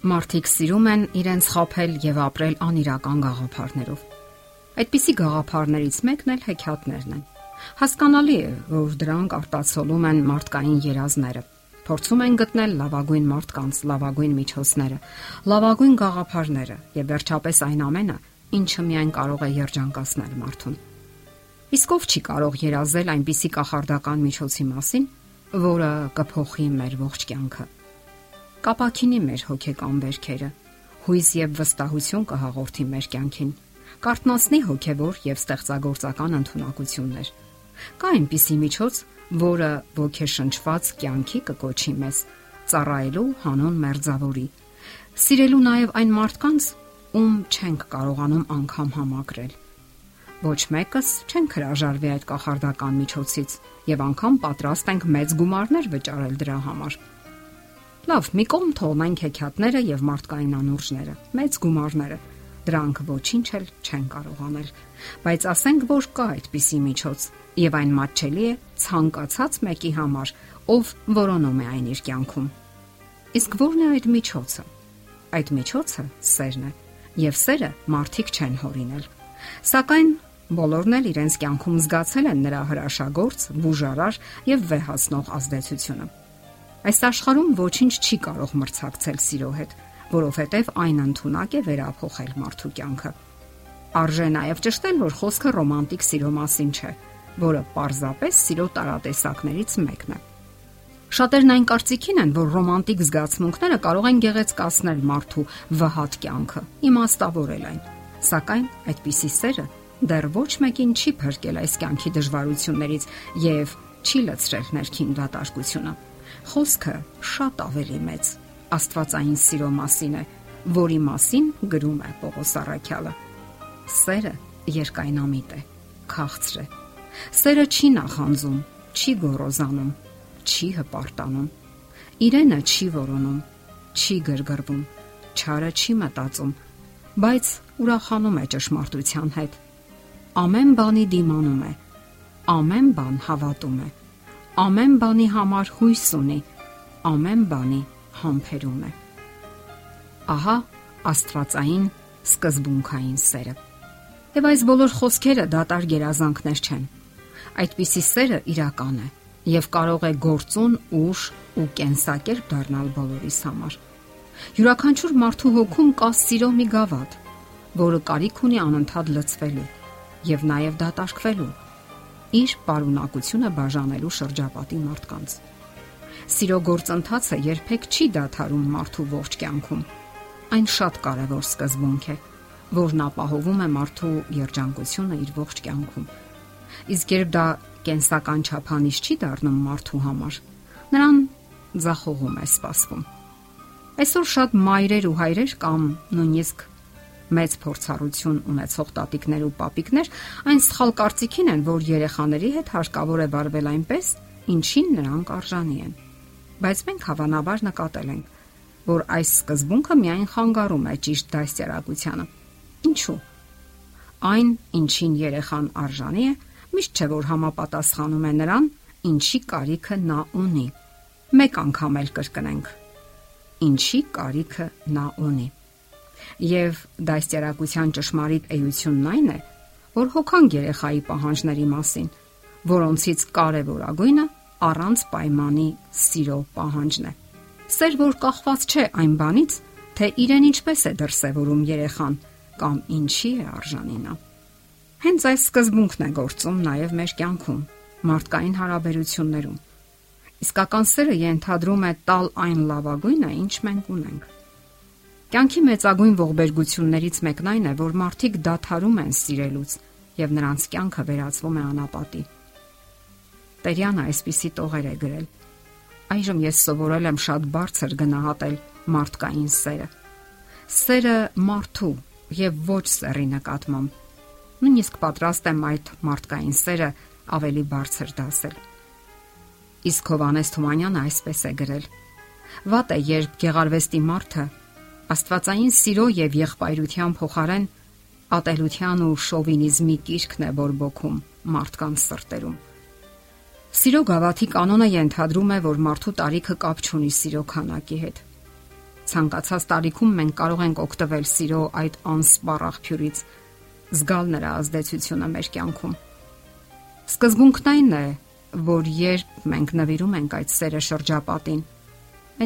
Մարդիկ սիրում են իրենց խափել եւ ապրել անիրական գաղափարներով։ Այդպիսի գաղափարներից մեկն էլ հեքիաթներն են։ Հասկանալի է, որ դրանք արտացոլում են մարդկային երազները, փորձում են գտնել լավագույն մարդկանց, լավագույն միջոցները, լավագույն գաղափարները եւ վերջապես այն ամենը, ինչը միայն կարող է երջանկացնել մարդուն։ Իսկ ով չի կարող երազել այնպիսի կախարդական միջոցի մասին, որը կփոխի մեր ողջ կյանքը կապակինի մեր հոգեկան վերքերը, հույս եւ վստահություն կհաղորդի մեր կյանքին, կարտնացնի հոգեվոր եւ ստեղծագործական ընտունակություններ։ Կա այնպիսի միջոց, որը ոգեշնչված կյանքի կկոչի մեզ, ծառայելու հանուն մերձավորի, սիրելու նաեւ այն մարդկանց, ում չենք կարողանում անգամ համակրել։ Ոչ մեկս չենք հրաժարվի այդ կախարդական միջոցից եւ անգամ պատրաստ ենք մեծ գումարներ վճարել դրա համար։ Լավ, մի կողմ թողնենք հեքիաթները եւ մարդկային անուրջները, մեծ գումարները։ Դրանք ոչինչ էլ չեն կարող անել, բայց ասենք որ կա այդպիսի միջոց եւ այն մատչելի է ցանկացած մեկի համար, ով որոնում է այն իր կյանքում։ Իսկ ո՞րն է այդ միջոցը։ Այդ միջոցը սերն է, եւ սերը մարդիկ չեն հորինել։ Սակայն բոլորն էլ իրենց կյանքում զգացել են նրա հրաշագործ, բուժարար եւ վեհացնող ազդեցությունը։ Այս աշխարհում ոչինչ չի կարող մրցակցել սիրո հետ, որովհետև այն ընդունակ է վերափոխել մարդու կյանքը։ Արժե նաև ճշտել, որ խոսքը ռոմանտիկ սիրո մասին չէ, որը պարզապես սիրո տարատեսակներից մեկն է։ Շատերն այն կարծիքին են, որ ռոմանտիկ զգացմունքները կարող են գեղեցկացնել մարդու վհատ կյանքը, իմաստավորել այն։ Սակայն այդպիսի սերը դեռ ոչ մեկին չի փրկել այս կյանքի դժվարություններից եւ չի լցրել ներքին դատարկությունը։ Խոսքը շատ ավելի մեծ Աստվածային սիրո մասին է, որի մասին գրում է Պողոս Արաքյալը։ Սերը երկայնամիտ է, քաղցր է։ Սերը չի նախանձում, չի գոռոզանում, չի հպարտանում։ Իրենը չի որոնում, չի գրգռվում, չարը չի մտածում, բայց ուրախանում է ճշմարտության հետ։ Ամեն բանի դիմանում է, ամեն բան հավատում է ամեն բանի համար հույս ունի, ամեն բանի համբերում է։ Ահա Աստվածային սկզբունքային սերը։ Եվ այս բոլոր խոսքերը դատար գերազանքներ չեն։ Այդպիսի սերը իրական է եւ կարող է գործուն ուժ ու կենսակերպ դառնալ բոլորիս համար։ Յուրաքանչյուր մարդու հոգում կա սիրո մի գավաթ, որը կարիք ունի անընդհատ լցվելու եւ նաեւ դատարկվելու իր պարունակությունը բաժանելու շրջապատի մարդկանց։ Սիրո գործընթացը երբեք չի դադարում մարդու ողջ կյանքում։ Այն շատ կարևոր սկզբունք է, որն ապահովում է մարդու երջանկությունը իր ողջ կյանքում։ Իսկ երբ դա կենսական չափանիշ չի դառնում մարդու համար, նրան ձախողում է սպասվում։ Այսօր շատ մայրեր ու հայրեր կամ նույնիսկ մեծ փորձառություն ունեցող տատիկներ ու պապիկներ այն սխալ կարծիքին են, որ երեխաների հետ հարկավոր է վարվել այնպես, ինչին նրանք արժանի են։ Բայց մենք հավանաբար նկատել ենք, որ այս սկզբունքը միայն խանգարում է ճիշտ դաստիարակությանը։ Ինչու՞։ Այն, ինչին երեխան արժանի է, միշտ չէ որ համապատասխանում է նրան, ինչի կարիքը նա ունի։ Մեկ անգամ էլ կրկնենք։ Ինչի կարիքը նա ունի եւ դաստիարակության ճշմարիտ էությունն այն է, որ հոգանք երեխայի պահանջների մասին, որոնցից կարևորագույնը առանց պայմանի սիրո պահանջն է։ Սեր որ կախված չէ այն բանից, թե իրեն ինչպես է դրսևորում երեխան կամ ինչի է արժանի նա։ Հենց այս սկզբունքն է գործում նաև մեր կյանքում, մարդկային հարաբերություններում։ Իսկական սերը ենթադրում է տալ այն լավագույնը, ինչ մենք ունենք Կյանքի մեծագույն ողբերգություններից մեկն այն է, որ մարդիկ դադարում են սիրելուց եւ նրանց կյանքը վերածվում է անապատի։ Տերյանը այսպիսի տողեր է գրել. Այժմ ես սովորել եմ շատ բարձր գնահատել մարդկային սերը։ Սերը մարդու եւ ոչ սերի նկատմամբ։ Նույնիսկ պատրաստ եմ այդ մարդկային սերը ավելի բարձր դասել։ Իսկ Հովանես Թումանյանը այսպես է գրել. Վատ է, երբ գեղարվեստի մարդը Աստվածային սիրո եւ եղբայրության փոխարեն ատելության ու շովինիզմի կիրքն է բորբոքում մարդկանց սրտերում։ Սիրո գավաթի կանոնը ենթադրում է, որ մարդու տարիքը կապ չունի սիրո քանակի հետ։ ցանկացած տարիքում մենք կարող ենք օգտվել սիրո այդ անսպառ աղբյուրից, զգալ նրա ազդեցությունը մեր կյանքում։ Սկզբունքն այն է, որ երբ մենք նվիրում ենք այդ սերը շրջապատին,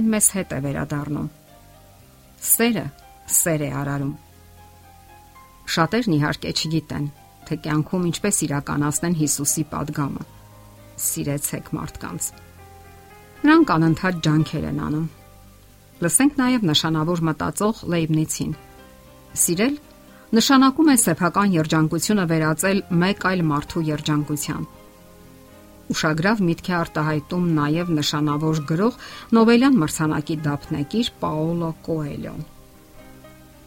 այն մեզ հետ է վերադառնում։ Սերը սեր է արարում։ Շատերն իհարկե չգիտեն, թե կյանքում ինչպես իրականացնեն Հիսուսի падգամը։ Սիրեցեք մարդկանց։ Նրանք անընդհատ ջանքեր են անում։ Լսենք նաև նշանավոր մտածող Լեյբնիցին։ Սիրել նշանակում է սեփական երջանկությունը վերածել մեկ այլ մարդու երջանկության։ Ուշագրավ միտք է արտահայտում նաև նշանավոր գրող Նոբելյան մրցանակի դափնեկիր Պաոլո Կոելյոն։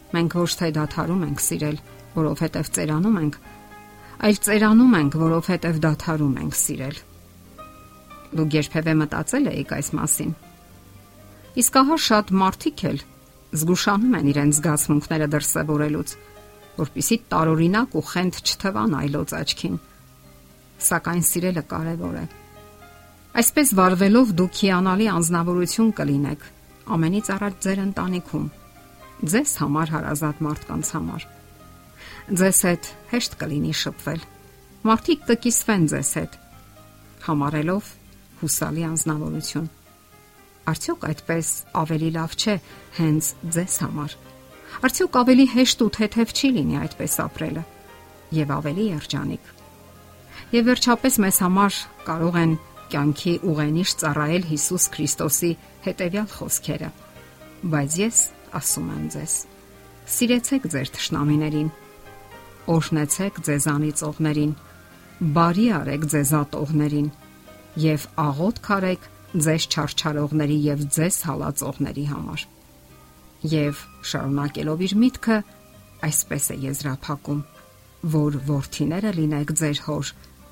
Մենք ոչ թե դադարում ենք սիրել, որովհետև ծերանում ենք, այլ ծերանում ենք, որովհետև դադարում ենք սիրել։ Դուք երբևէ մտածել եք այս մասին։ Իսկ ահա շատ մարդիկ էլ զգուշանում են իրենց զգացմունքները դրսևորելուց, որpիսի տարօրինակ ու խենթ չթվան այլոց աչքին։ Սակայն սիրելը կարևոր է։ Այսպես վարվելով դուք հիանալի անznավորություն կլինեք ամենից առաջ ձեր ընտանիքում, ձեզ համար հարազատ մարդկանց համար։ Ձեզ հետ հեշտ կլինի շփվել։ Մարդիկ կկիսվեն ձեզ հետ, համարելով հուսալի անznավորություն Արդյոք այդպես ավելի լավ չէ հենց ձեզ համար։ Արդյոք ավելի հեշտ ու թեթև չի լինի այդպես ապրելը եւ ավելի երջանիկ։ Եվ վերջապես մեզ համար կարող են կյանքի ուղենիշ ծառայել Հիսուս Քրիստոսի հետևյալ խոսքերը. Բայց ես ասում եմ ձեզ. սիրեցեք ձեր թշնամիներին, օրհնեցեք ձեզանից ողներին, բարի արեք ձեզ ատողներին եւ աղոթ քարեք ձեզ չարչարողների եւ ձեզ հալածողների համար։ Եվ շարունակելով իր միտքը, այսպես է եզրափակում, որ worth-իները լինեք ձեր հոր,